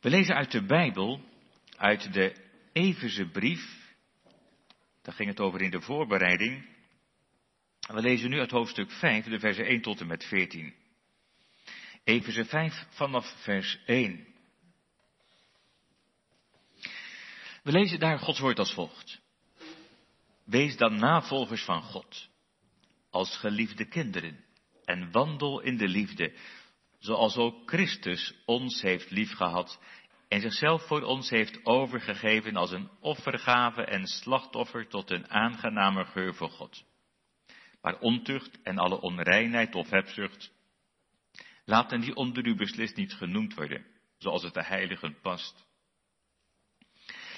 We lezen uit de Bijbel, uit de Efeze brief. Daar ging het over in de voorbereiding. We lezen nu uit hoofdstuk 5, de versen 1 tot en met 14. Efeze 5 vanaf vers 1. We lezen daar Gods woord als volgt. Wees dan navolgers van God, als geliefde kinderen, en wandel in de liefde, zoals ook Christus ons heeft liefgehad en zichzelf voor ons heeft overgegeven als een offergave en slachtoffer tot een aangename geur voor God. Maar ontucht en alle onreinheid of hebzucht, laten die onder u beslist niet genoemd worden, zoals het de heiligen past.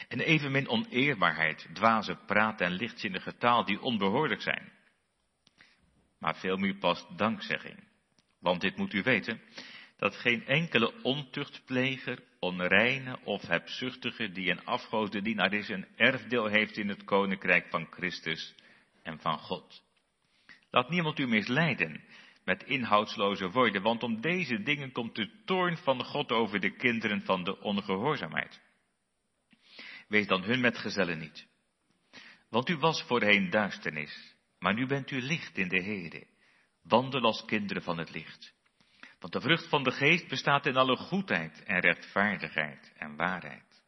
En evenmin oneerbaarheid, dwaze praat en lichtzinnige taal die onbehoorlijk zijn. Maar veel meer past dankzegging. Want dit moet u weten, dat geen enkele ontuchtpleger, onreine of hebzuchtige die een afgodendienaar is, een erfdeel heeft in het koninkrijk van Christus en van God. Laat niemand u misleiden met inhoudsloze woorden, want om deze dingen komt de toorn van God over de kinderen van de ongehoorzaamheid. Wees dan hun metgezellen niet. Want u was voorheen duisternis, maar nu bent u licht in de Heere. Wandel als kinderen van het licht. Want de vrucht van de geest bestaat in alle goedheid en rechtvaardigheid en waarheid.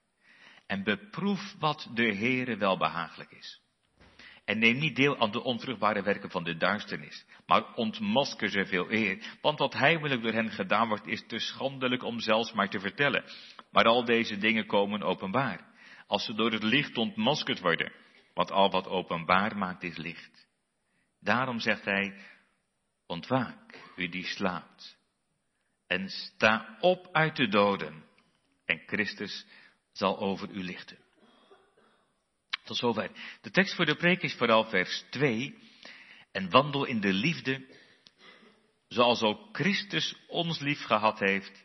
En beproef wat de Heere wel behagelijk is. En neem niet deel aan de onvruchtbare werken van de duisternis, maar ontmasker ze veel eer, want wat heimelijk door hen gedaan wordt is te schandelijk om zelfs maar te vertellen. Maar al deze dingen komen openbaar, als ze door het licht ontmaskerd worden, want al wat openbaar maakt is licht. Daarom zegt hij, ontwaak, u die slaapt, en sta op uit de doden, en Christus zal over u lichten. Tot zover. De tekst voor de preek is vooral vers 2. En wandel in de liefde, zoals ook Christus ons lief gehad heeft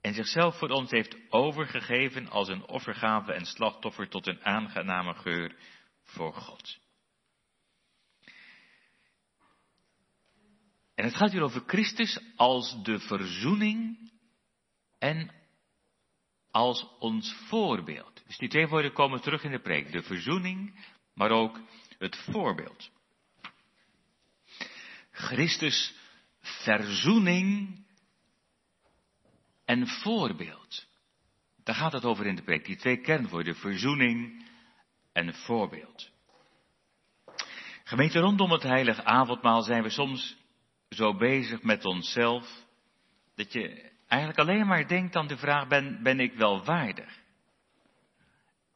en zichzelf voor ons heeft overgegeven als een offergave en slachtoffer tot een aangename geur voor God. En het gaat hier over Christus als de verzoening en als ons voorbeeld. Dus die twee woorden komen terug in de preek. De verzoening, maar ook het voorbeeld. Christus verzoening en voorbeeld. Daar gaat het over in de preek. Die twee kernwoorden, verzoening en voorbeeld. Gemeente rondom het heilige avondmaal zijn we soms zo bezig met onszelf, dat je eigenlijk alleen maar denkt aan de vraag, ben, ben ik wel waardig?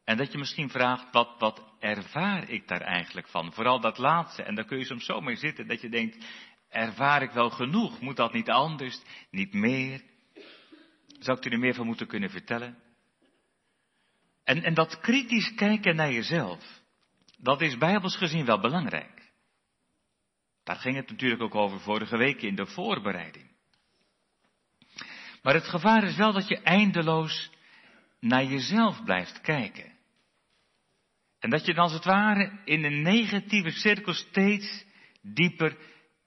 En dat je misschien vraagt, wat, wat ervaar ik daar eigenlijk van? Vooral dat laatste. En daar kun je soms zo mee zitten dat je denkt, ervaar ik wel genoeg? Moet dat niet anders? Niet meer? Zou ik er meer van moeten kunnen vertellen? En, en dat kritisch kijken naar jezelf, dat is bijbels gezien wel belangrijk. Daar ging het natuurlijk ook over vorige week in de voorbereiding. Maar het gevaar is wel dat je eindeloos naar jezelf blijft kijken. En dat je dan als het ware in een negatieve cirkel steeds dieper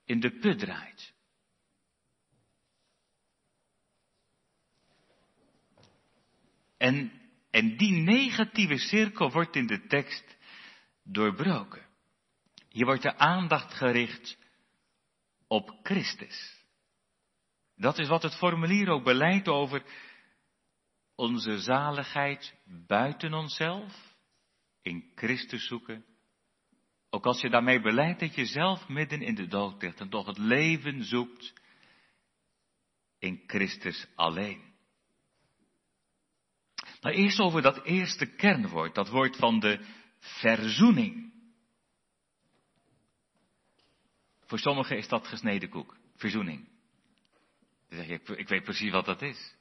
in de put draait. En, en die negatieve cirkel wordt in de tekst doorbroken. Hier wordt de aandacht gericht op Christus. Dat is wat het formulier ook beleidt over onze zaligheid buiten onszelf, in Christus zoeken. Ook als je daarmee beleidt dat je zelf midden in de dood ligt en toch het leven zoekt in Christus alleen. Maar eerst over dat eerste kernwoord, dat woord van de verzoening. Voor sommigen is dat gesneden koek, verzoening. Dan zeg je, ik, weet precies wat dat is.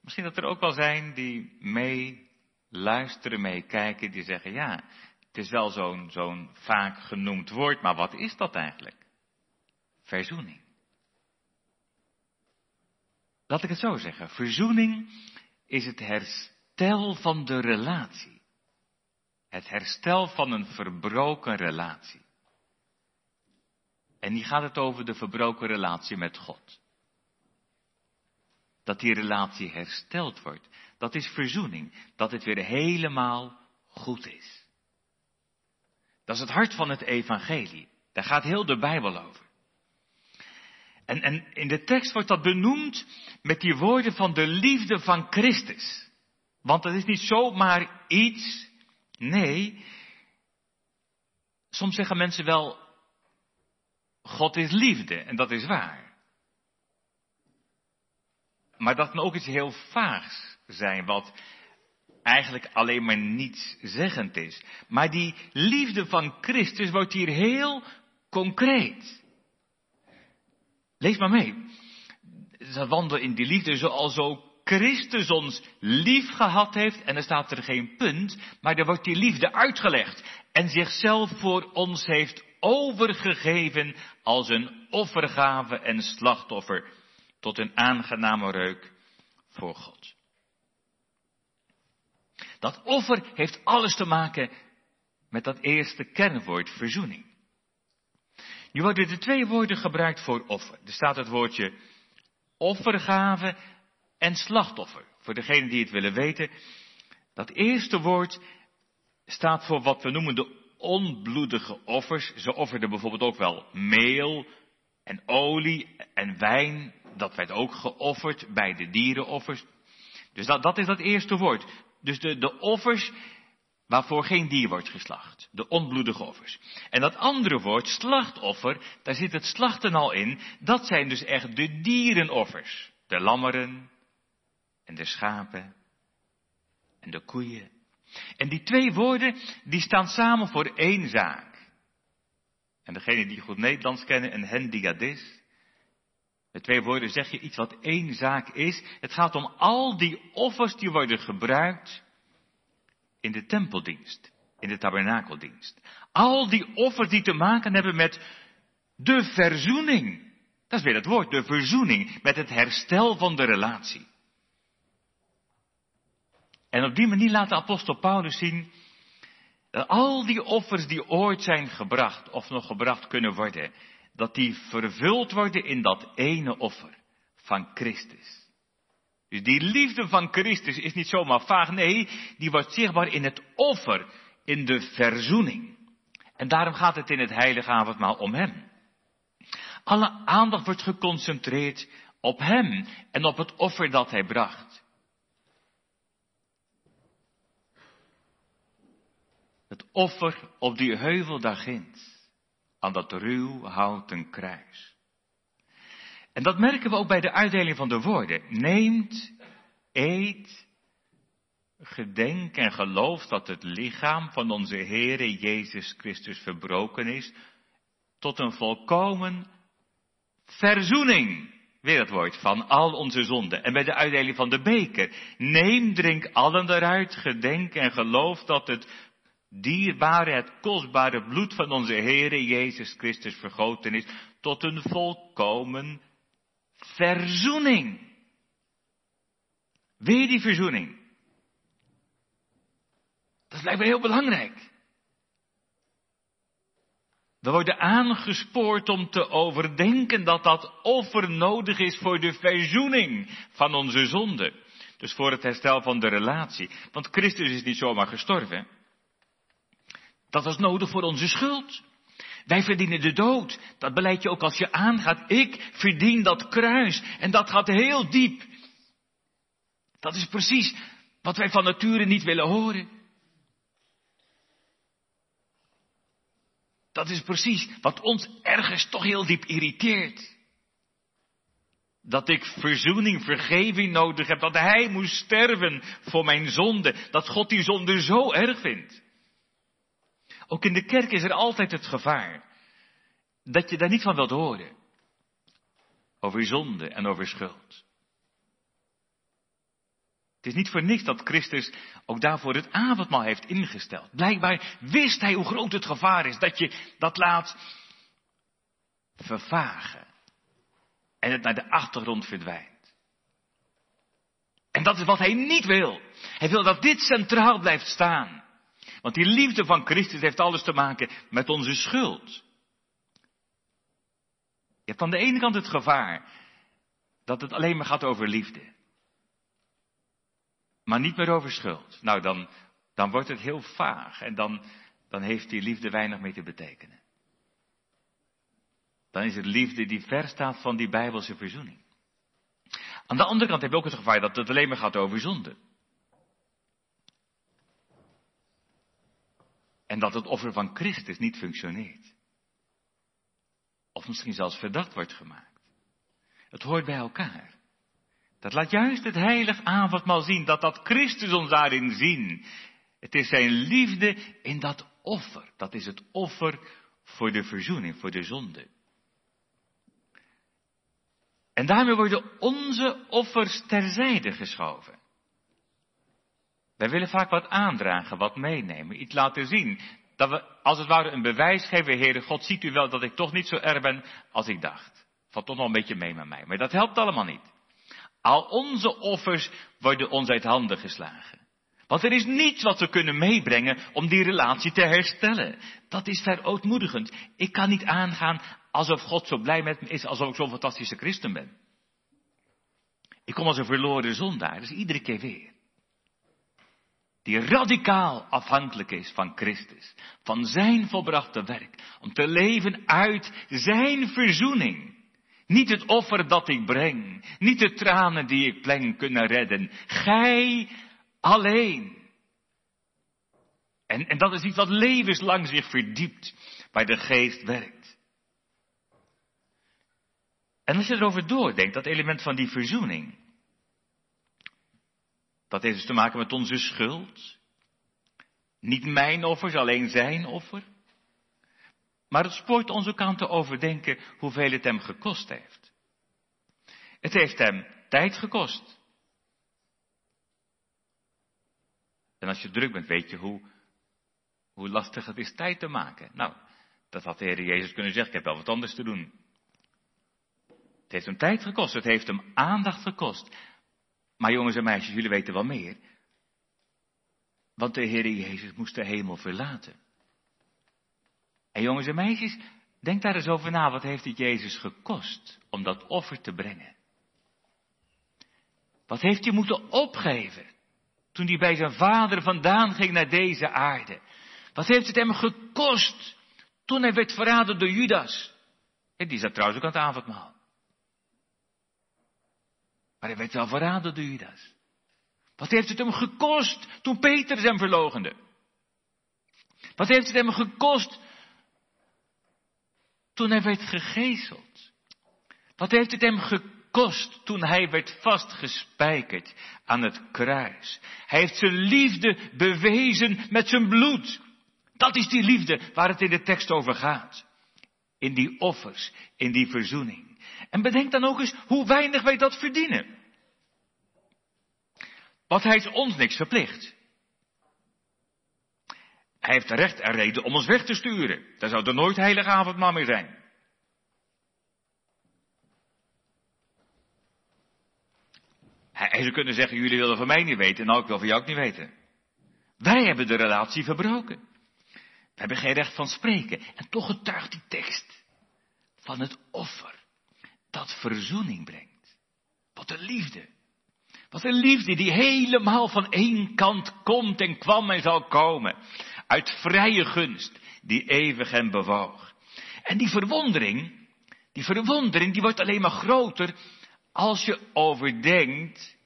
Misschien dat er ook wel zijn die mee luisteren, mee kijken, die zeggen, ja, het is wel zo'n zo'n vaak genoemd woord, maar wat is dat eigenlijk? Verzoening. Laat ik het zo zeggen. Verzoening is het herstel van de relatie. Het herstel van een verbroken relatie. En hier gaat het over de verbroken relatie met God. dat die relatie hersteld wordt. Dat is verzoening. Dat het weer helemaal goed is. Dat is het hart van het evangelie. Daar gaat heel de Bijbel over. En, en in de tekst wordt dat benoemd met die woorden van de liefde van Christus. Want dat is niet zomaar iets. Nee. Soms zeggen mensen wel, God is liefde. En dat is waar. Maar dat kan ook iets heel vaags zijn, wat eigenlijk alleen maar niets zeggend is. Maar die liefde van Christus wordt hier heel concreet. Lees maar mee. Ze wandelen in die liefde zoals zo Christus ons lief gehad heeft. En er staat er geen punt, maar er wordt die liefde uitgelegd. En zichzelf voor ons heeft overgegeven als een offergave en slachtoffer. Tot een aangename reuk voor God. Dat offer heeft alles te maken met dat eerste kernwoord verzoening. Nu worden er twee woorden gebruikt voor offer. Er staat het woordje offergave en slachtoffer. Voor degenen die het willen weten, dat eerste woord staat voor wat we noemen de onbloedige offers. Ze offerden bijvoorbeeld ook wel meel en olie en wijn. Dat werd ook geofferd bij de dierenoffers. Dus dat, dat is dat eerste woord. Dus de, de offers waarvoor geen dier wordt geslacht. De onbloedige offers. En dat andere woord, slachtoffer, daar zit het slachten al in. Dat zijn dus echt de dierenoffers. De lammeren en de schapen en de koeien. En die twee woorden, die staan samen voor één zaak. En degene die goed Nederlands kennen, een hendiadis. De twee woorden zeg je iets wat één zaak is. Het gaat om al die offers die worden gebruikt in de tempeldienst, in de tabernakeldienst. Al die offers die te maken hebben met de verzoening. Dat is weer het woord, de verzoening, met het herstel van de relatie. En op die manier laat de apostel Paulus zien dat al die offers die ooit zijn gebracht of nog gebracht kunnen worden, dat die vervuld worden in dat ene offer van Christus. Dus die liefde van Christus is niet zomaar vaag, nee, die wordt zichtbaar in het offer, in de verzoening. En daarom gaat het in het heilige avondmaal om Hem. Alle aandacht wordt geconcentreerd op Hem en op het offer dat Hij bracht. Het offer op die heuvel daar ginds, aan dat ruw houten kruis. En dat merken we ook bij de uitdeling van de woorden. Neemt, eet, gedenk en geloof dat het lichaam van onze Heere Jezus Christus verbroken is tot een volkomen verzoening. Weer woord, van al onze zonden. En bij de uitdeling van de beker. Neem, drink allen eruit, gedenk en geloof dat het dierbare, het kostbare bloed van onze Heere Jezus Christus vergoten is tot een volkomen verzoening. Weer die verzoening. Dat lijkt me heel belangrijk. We worden aangespoord om te overdenken dat dat offer nodig is voor de verzoening van onze zonde. Dus voor het herstel van de relatie. Want Christus is niet zomaar gestorven. Dat was nodig voor onze schuld. Wij verdienen de dood. Dat beleid je ook als je aangaat. Ik verdien dat kruis. En dat gaat heel diep. Dat is precies wat wij van nature niet willen horen. Dat is precies wat ons ergens toch heel diep irriteert. Dat ik verzoening, vergeving nodig heb. Dat Hij moest sterven voor mijn zonde. Dat God die zonde zo erg vindt. Ook in de kerk is er altijd het gevaar dat je daar niet van wilt horen. Over zonde en over schuld. Het is niet voor niks dat Christus ook daarvoor het avondmaal heeft ingesteld. Blijkbaar wist hij hoe groot het gevaar is dat je dat laat vervagen. En het naar de achtergrond verdwijnt. En dat is wat hij niet wil. Hij wil dat dit centraal blijft staan. Want die liefde van Christus heeft alles te maken met onze schuld. Je hebt aan de ene kant het gevaar dat het alleen maar gaat over liefde. maar niet meer over schuld. Nou, dan, dan wordt het heel vaag en dan, dan heeft die liefde weinig meer te betekenen. Dan is het liefde die ver staat van die bijbelse verzoening. Aan de andere kant heb je ook het gevaar dat het alleen maar gaat over zonde. En dat het offer van Christus niet functioneert. Of misschien zelfs verdacht wordt gemaakt. Het hoort bij elkaar. Dat laat juist het heilig avondmaal zien, dat dat Christus ons daarin zien. Het is zijn liefde in dat offer. Dat is het offer voor de verzoening, voor de zonde. En daarmee worden onze offers terzijde geschoven. Wij willen vaak wat aandragen, wat meenemen, iets laten zien. Dat we als het ware een bewijs geven, Heere God, ziet u wel dat ik toch niet zo erg ben als ik dacht. Valt toch nog een beetje mee met mij. Maar dat helpt allemaal niet. Al onze offers worden ons uit handen geslagen. Want er is niets wat we kunnen meebrengen om die relatie te herstellen. Dat is verootmoedigend. Ik kan niet aangaan alsof God zo blij met me is, alsof ik zo'n fantastische christen ben. Ik kom als een verloren zondaar, dus iedere keer weer. Die radicaal afhankelijk is van Christus, van zijn volbrachte werk, om te leven uit zijn verzoening. Niet het offer dat ik breng, niet de tranen die ik pleng kunnen redden. Gij alleen. En, en dat is iets wat levenslang zich verdiept, waar de geest werkt. En als je erover doordenkt, dat element van die verzoening, dat heeft dus te maken met onze schuld. Niet mijn offers, alleen zijn offer. Maar het spoort ons ook aan te overdenken hoeveel het hem gekost heeft. Het heeft hem tijd gekost. En als je druk bent, weet je hoe, hoe lastig het is tijd te maken. Nou, dat had de Heer Jezus kunnen zeggen, ik heb wel wat anders te doen. Het heeft hem tijd gekost, het heeft hem aandacht gekost. Maar jongens en meisjes, jullie weten wel meer. Want de Heer Jezus moest de hemel verlaten. En jongens en meisjes, denk daar eens over na. Wat heeft het Jezus gekost om dat offer te brengen? Wat heeft hij moeten opgeven toen hij bij zijn vader vandaan ging naar deze aarde? Wat heeft het hem gekost toen hij werd verraden door Judas? En die zat trouwens ook aan het avondmaal. Maar hij werd wel verraden door Judas. Wat heeft het hem gekost toen Peter hem verlogende? Wat heeft het hem gekost toen hij werd gegezeld? Wat heeft het hem gekost toen hij werd vastgespijkerd aan het kruis? Hij heeft zijn liefde bewezen met zijn bloed. Dat is die liefde waar het in de tekst over gaat. In die offers, in die verzoening. En bedenk dan ook eens hoe weinig wij dat verdienen. Want hij is ons niks verplicht. Hij heeft recht en reden om ons weg te sturen. Daar zou er nooit heilige avondmaal meer zijn. Hij zou kunnen zeggen, jullie willen van mij niet weten, nou ik wil van jou ook niet weten. Wij hebben de relatie verbroken. We hebben geen recht van spreken. En toch getuigt die tekst van het offer dat verzoening brengt. Wat een liefde. Wat een liefde die helemaal van één kant komt en kwam en zal komen. Uit vrije gunst die eeuwig hem bewoog. En die verwondering, die verwondering die wordt alleen maar groter als je overdenkt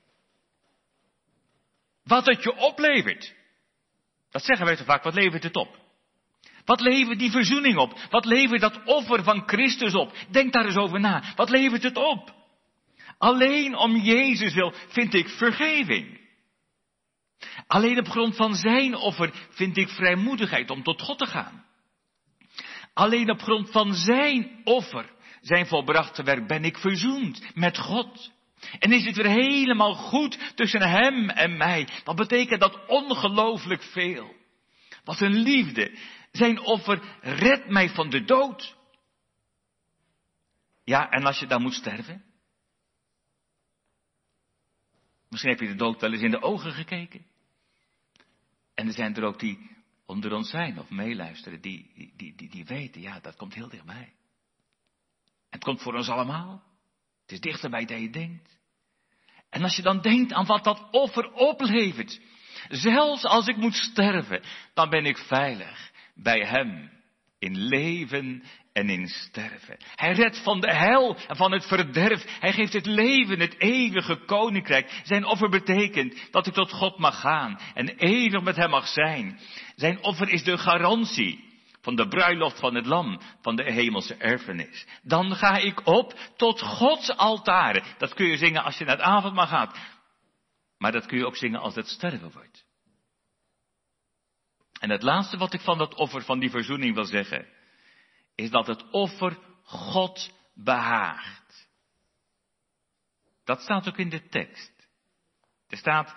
wat het je oplevert. Dat zeggen wij zo vaak, wat levert het op? Wat levert die verzoening op? Wat levert dat offer van Christus op? Denk daar eens over na. Wat levert het op? Alleen om Jezus wil vind ik vergeving. Alleen op grond van zijn offer vind ik vrijmoedigheid om tot God te gaan. Alleen op grond van zijn offer, zijn volbrachte werk, ben ik verzoend met God. En is het weer helemaal goed tussen hem en mij. Dat betekent dat ongelooflijk veel. Wat een liefde. Zijn offer redt mij van de dood. Ja, en als je dan moet sterven? Misschien heb je de dood wel eens in de ogen gekeken. En er zijn er ook die onder ons zijn of meeluisteren, die, die, die, die weten, ja, dat komt heel dichtbij. Het komt voor ons allemaal. Het is dichterbij dan je denkt. En als je dan denkt aan wat dat offer oplevert, zelfs als ik moet sterven, dan ben ik veilig bij Hem in leven en in sterven. Hij redt van de hel en van het verderf. Hij geeft het leven, het eeuwige koninkrijk. Zijn offer betekent dat ik tot God mag gaan en eeuwig met Hem mag zijn. Zijn offer is de garantie van de bruiloft van het lam, van de hemelse erfenis. Dan ga ik op tot Gods altaren. Dat kun je zingen als je naar het avondmaal gaat. Maar dat kun je ook zingen als het sterven wordt. En het laatste wat ik van dat offer van die verzoening wil zeggen, is dat het offer God behaagt. Dat staat ook in de tekst. Er staat,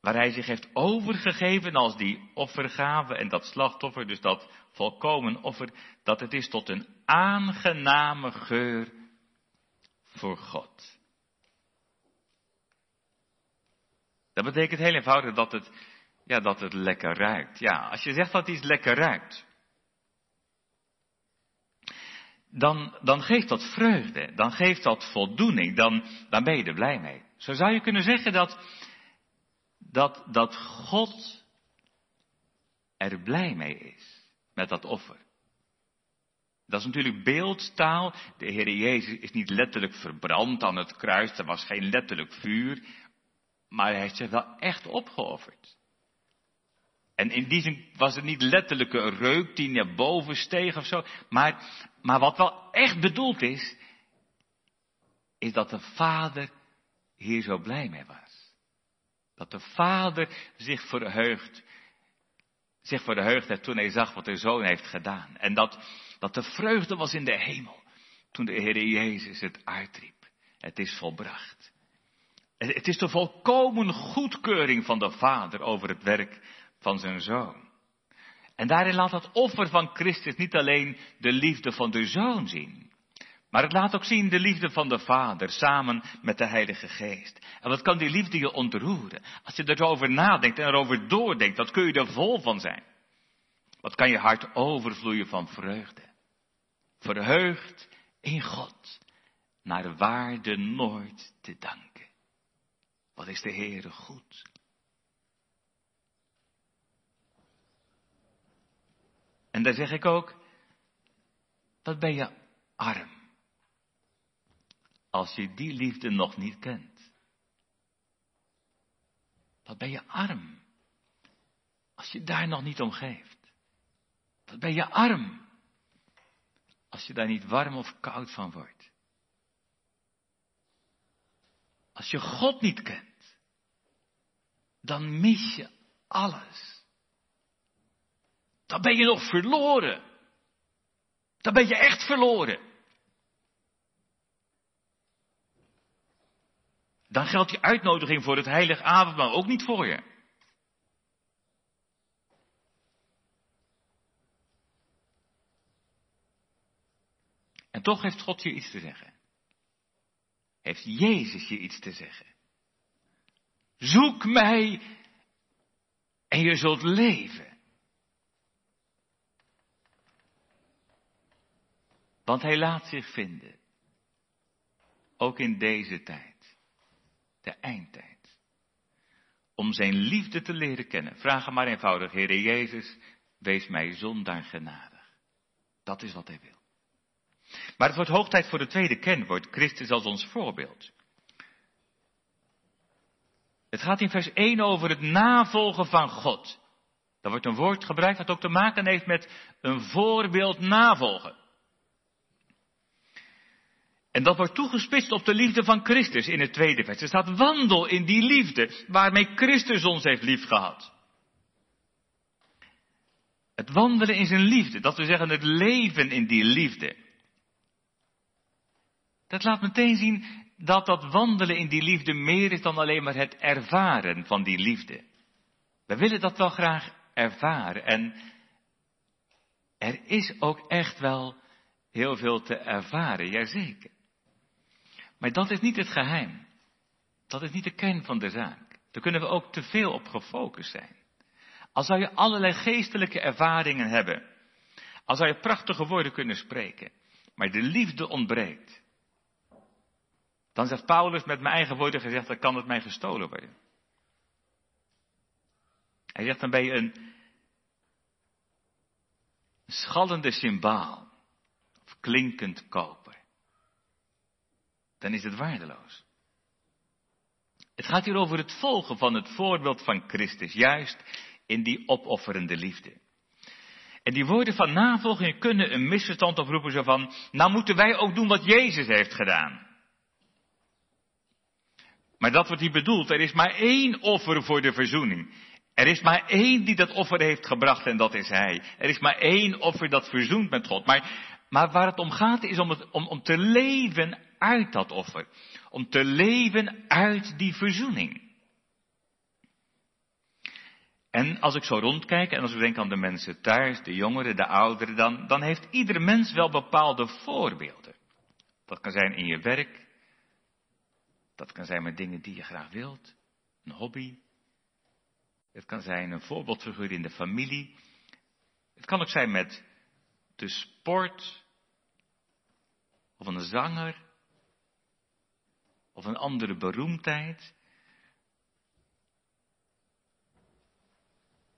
waar hij zich heeft overgegeven als die offergave en dat slachtoffer, dus dat volkomen offer, dat het is tot een aangename geur voor God. Dat betekent heel eenvoudig dat het, ja, dat het lekker ruikt. Ja, als je zegt dat iets lekker ruikt, dan, dan geeft dat vreugde, dan geeft dat voldoening, dan, dan ben je er blij mee. Zo zou je kunnen zeggen dat, dat, dat God er blij mee is met dat offer. Dat is natuurlijk beeldtaal. De Heer Jezus is niet letterlijk verbrand aan het kruis, er was geen letterlijk vuur, maar hij heeft zich wel echt opgeofferd. En in die zin was het niet letterlijke reuk die naar boven steeg of zo. Maar, maar wat wel echt bedoeld is, is dat de vader hier zo blij mee was. Dat de vader zich verheugt, zich verheugd heeft toen hij zag wat de zoon heeft gedaan. En dat, dat de vreugde was in de hemel toen de Heer Jezus het uitriep. Het is volbracht. Het is de volkomen goedkeuring van de Vader over het werk van zijn zoon. En daarin laat het offer van Christus niet alleen de liefde van de zoon zien, maar het laat ook zien de liefde van de Vader samen met de Heilige Geest. En wat kan die liefde je ontroeren? Als je erover nadenkt en erover doordenkt, wat kun je er vol van zijn? Wat kan je hart overvloeien van vreugde? Verheugd in God, naar waarde nooit te danken. Wat is de Heere goed? En daar zeg ik ook, wat ben je arm. Als je die liefde nog niet kent. Wat ben je arm. Als je daar nog niet om geeft. Wat ben je arm. Als je daar niet warm of koud van wordt. Als je God niet kent. Dan mis je alles dan ben je nog verloren. Dan ben je echt verloren. Dan geldt die uitnodiging voor het heilig avondmaal ook niet voor je. En toch heeft God je iets te zeggen. Heeft Jezus je iets te zeggen. Zoek mij en je zult leven. Want hij laat zich vinden. Ook in deze tijd. De eindtijd. Om zijn liefde te leren kennen. Vraag hem maar eenvoudig, Heere Jezus, wees mij zondaar genadig. Dat is wat hij wil. Maar het wordt hoog tijd voor de tweede kenwoord, Christus als ons voorbeeld. Het gaat in vers 1 over het navolgen van God. Daar wordt een woord gebruikt dat ook te maken heeft met een voorbeeld navolgen. En dat wordt toegespitst op de liefde van Christus in het tweede vers. Er staat wandel in die liefde waarmee Christus ons heeft liefgehad. Het wandelen in zijn liefde, dat we zeggen het leven in die liefde. Dat laat meteen zien dat dat wandelen in die liefde meer is dan alleen maar het ervaren van die liefde. We willen dat wel graag ervaren en er is ook echt wel heel veel te ervaren, jazeker. Maar dat is niet het geheim. Dat is niet de kern van de zaak. Daar kunnen we ook te veel op gefocust zijn. Al zou je allerlei geestelijke ervaringen hebben. Al zou je prachtige woorden kunnen spreken. Maar de liefde ontbreekt. Dan zegt Paulus met mijn eigen woorden gezegd, dan kan het mij gestolen worden. Hij zegt, dan ben je een schallende symbaal. Of klinkend koper. Dan is het waardeloos. Het gaat hier over het volgen van het voorbeeld van Christus, juist in die opofferende liefde. En die woorden van navolging kunnen een misverstand oproepen zo van, nou moeten wij ook doen wat Jezus heeft gedaan. Maar dat wordt hier bedoeld, er is maar één offer voor de verzoening. Er is maar één die dat offer heeft gebracht en dat is Hij. Er is maar één offer dat verzoent met God. Maar, maar waar het om gaat is om, het, om, om te leven uit dat offer. Om te leven uit die verzoening. En als ik zo rondkijk en als ik denk aan de mensen thuis, de jongeren, de ouderen, dan, dan heeft iedere mens wel bepaalde voorbeelden. Dat kan zijn in je werk. Dat kan zijn met dingen die je graag wilt. Een hobby. Het kan zijn een voorbeeldfiguur in de familie. Het kan ook zijn met de sport. Of een zanger. Of een andere beroemdheid.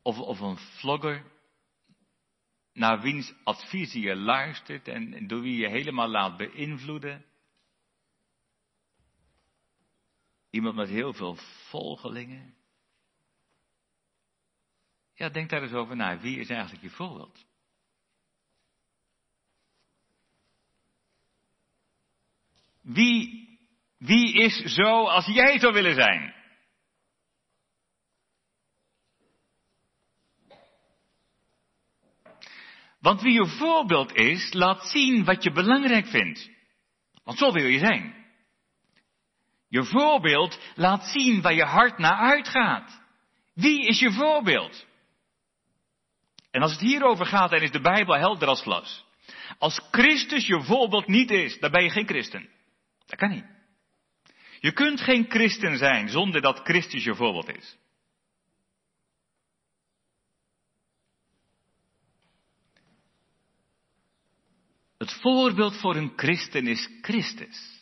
Of, of een vlogger. Naar wiens advies je luistert en door wie je helemaal laat beïnvloeden. Iemand met heel veel volgelingen. Ja, denk daar eens over na. Wie is eigenlijk je voorbeeld? Wie, wie is zo als jij zou willen zijn? Want wie je voorbeeld is, laat zien wat je belangrijk vindt. Want zo wil je zijn. Je voorbeeld laat zien waar je hart naar uitgaat. Wie is je voorbeeld? En als het hierover gaat, dan is de Bijbel helder als glas. Als Christus je voorbeeld niet is, dan ben je geen christen. Dat kan niet. Je kunt geen christen zijn zonder dat Christus je voorbeeld is. Het voorbeeld voor een christen is Christus.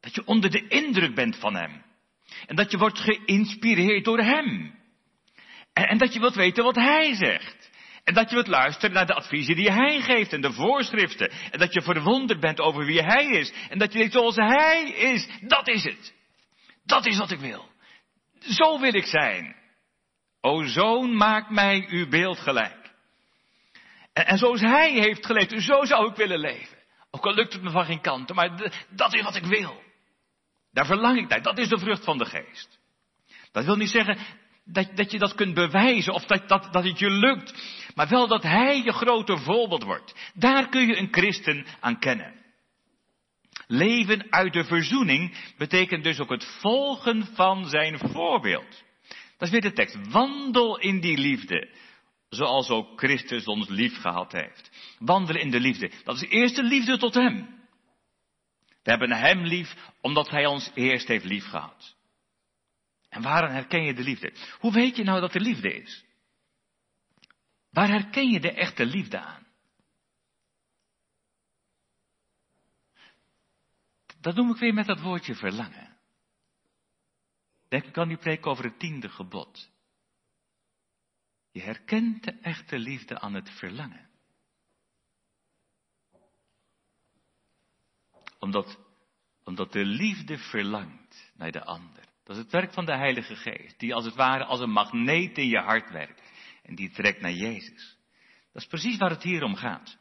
Dat je onder de indruk bent van Hem. En dat je wordt geïnspireerd door Hem. En, dat je wilt weten wat Hij zegt. En dat je wilt luisteren naar de adviezen die Hij geeft en de voorschriften. En dat je verwonderd bent over wie Hij is. En dat je denkt zoals Hij is, dat is het. Dat is wat ik wil. Zo wil ik zijn. O zoon, maak mij uw beeld gelijk. En, en zoals Hij heeft geleefd, zo zou ik willen leven. Ook al lukt het me van geen kanten, maar dat is wat ik wil. Daar verlang ik naar. Dat is de vrucht van de geest. Dat wil niet zeggen dat, dat je dat kunt bewijzen of dat, dat, dat het je lukt. Maar wel dat Hij je grote voorbeeld wordt. Daar kun je een christen aan kennen. Leven uit de verzoening betekent dus ook het volgen van zijn voorbeeld. Dat is weer de tekst. Wandel in die liefde. Zoals ook Christus ons lief gehad heeft. Wandelen in de liefde. Dat is de eerste liefde tot Hem. We hebben Hem lief omdat Hij ons eerst heeft lief gehad. En waarom herken je de liefde? Hoe weet je nou dat er liefde is? Waar herken je de echte liefde aan? Dat noem ik weer met dat woordje verlangen. Denk ik aan die preek over het tiende gebod. Je herkent de echte liefde aan het verlangen. Omdat, omdat de liefde verlangt naar de ander. Dat is het werk van de Heilige Geest, die als het ware als een magneet in je hart werkt. En die trekt naar Jezus. Dat is precies waar het hier om gaat.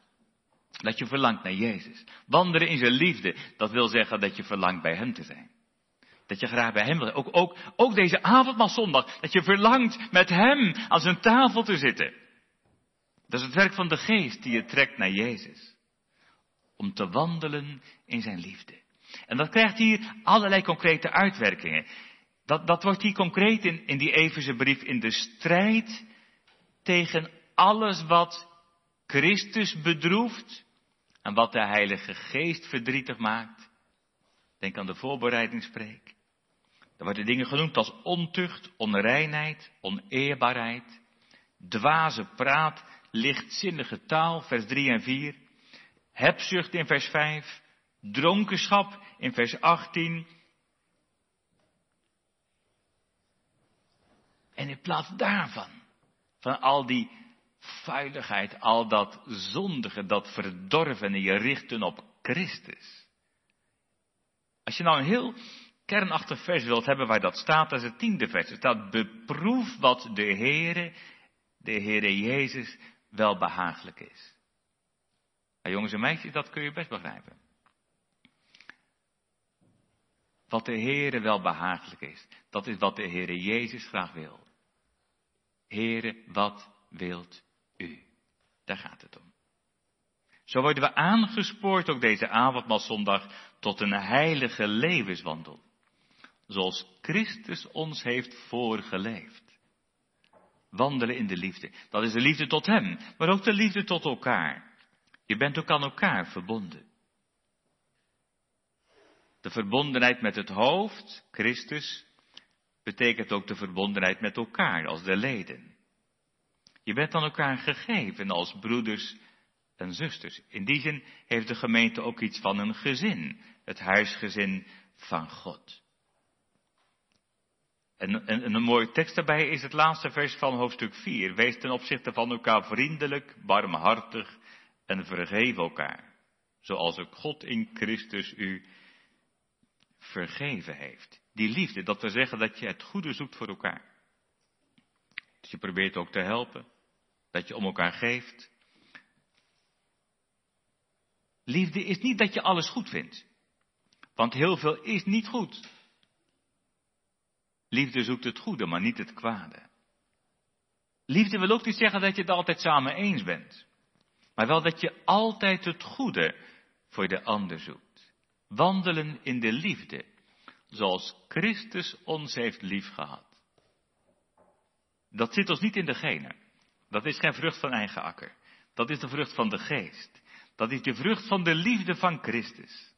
Dat je verlangt naar Jezus. Wandelen in zijn liefde, dat wil zeggen dat je verlangt bij Hem te zijn. Dat je graag bij Hem wil ook, ook, ook deze avondmaalzondag, dat je verlangt met Hem aan zijn tafel te zitten. Dat is het werk van de Geest die je trekt naar Jezus. Om te wandelen in zijn liefde. En dat krijgt hier allerlei concrete uitwerkingen. Dat, dat wordt hier concreet in, in die Efeze brief in de strijd tegen alles wat Christus bedroeft en wat de Heilige Geest verdrietig maakt. Denk aan de voorbereidingspreek. Er worden dingen genoemd als ontucht, onreinheid, oneerbaarheid, dwaze praat, lichtzinnige taal, vers 3 en 4, hebzucht in vers 5, dronkenschap in vers 18. En in plaats daarvan, van al die vuiligheid, al dat zondige, dat verdorvene, je richten op Christus. Als je nou een heel kernachtig vers wilt hebben waar dat staat, dat is het tiende vers. Er staat, beproef wat de Heere, de Heere Jezus, wel behagelijk is. Nou, jongens en meisjes, dat kun je best begrijpen. Wat de Heere wel behagelijk is, dat is wat de Heere Jezus graag wil. Heere, wat wilt u? Daar gaat het om. Zo worden we aangespoord ook deze avondmaalzondag tot een heilige levenswandel. Zoals Christus ons heeft voorgeleefd. Wandelen in de liefde. Dat is de liefde tot Hem, maar ook de liefde tot elkaar. Je bent ook aan elkaar verbonden. De verbondenheid met het hoofd, Christus, betekent ook de verbondenheid met elkaar als de leden. Je bent aan elkaar gegeven als broeders en zusters. In die zin heeft de gemeente ook iets van een gezin, het huisgezin van God. En, en, een mooie tekst daarbij is het laatste vers van hoofdstuk 4. Wees ten opzichte van elkaar vriendelijk, barmhartig en vergeef elkaar. Zoals ook God in Christus u vergeven heeft. Die liefde, dat wil zeggen dat je het goede zoekt voor elkaar. Dat je probeert ook te helpen. Dat je om elkaar geeft. Liefde is niet dat je alles goed vindt. Want heel veel is niet goed. Liefde zoekt het goede, maar niet het kwade. Liefde wil ook niet zeggen dat je het altijd samen eens bent. Maar wel dat je altijd het goede voor de ander zoekt. Wandelen in de liefde, zoals Christus ons heeft liefgehad. Dat zit ons niet in de genen. Dat is geen vrucht van eigen akker. Dat is de vrucht van de geest. Dat is de vrucht van de liefde van Christus.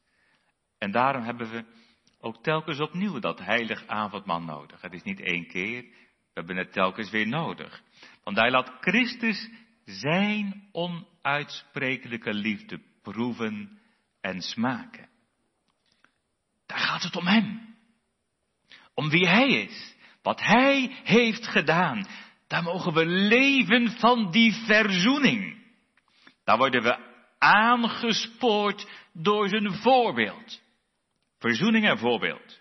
En daarom hebben we ook telkens opnieuw dat heilig avondmaal nodig. Het is niet één keer, we hebben het telkens weer nodig. Want hij laat Christus zijn onuitsprekelijke liefde proeven en smaken. Daar gaat het om hem. Om wie hij is. Wat hij heeft gedaan. Daar mogen we leven van die verzoening. Daar worden we aangespoord door zijn voorbeeld. Verzoening en voorbeeld.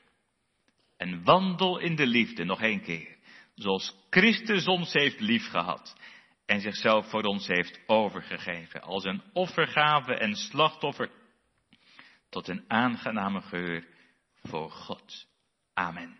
En wandel in de liefde nog één keer. Zoals Christus ons heeft liefgehad. En zichzelf voor ons heeft overgegeven. Als een offergave en slachtoffer. Tot een aangename geur voor God. Amen.